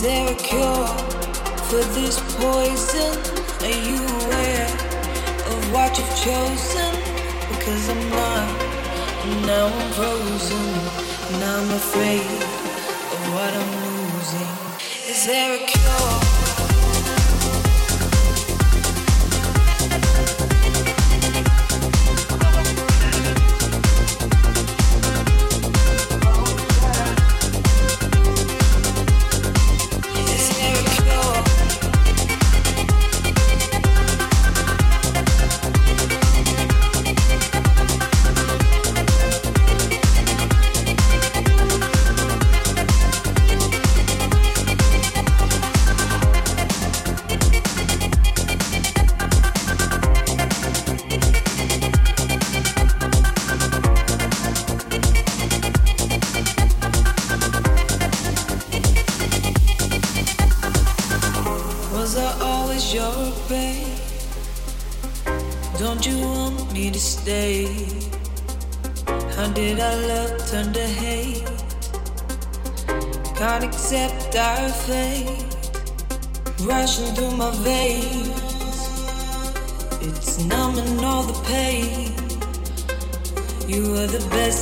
Is there a cure for this poison? Are you aware of what you've chosen? Because I'm not, and now I'm frozen, and I'm afraid of what I'm losing. Is there a cure?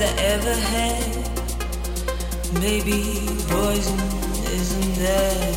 I ever had. Maybe poison isn't that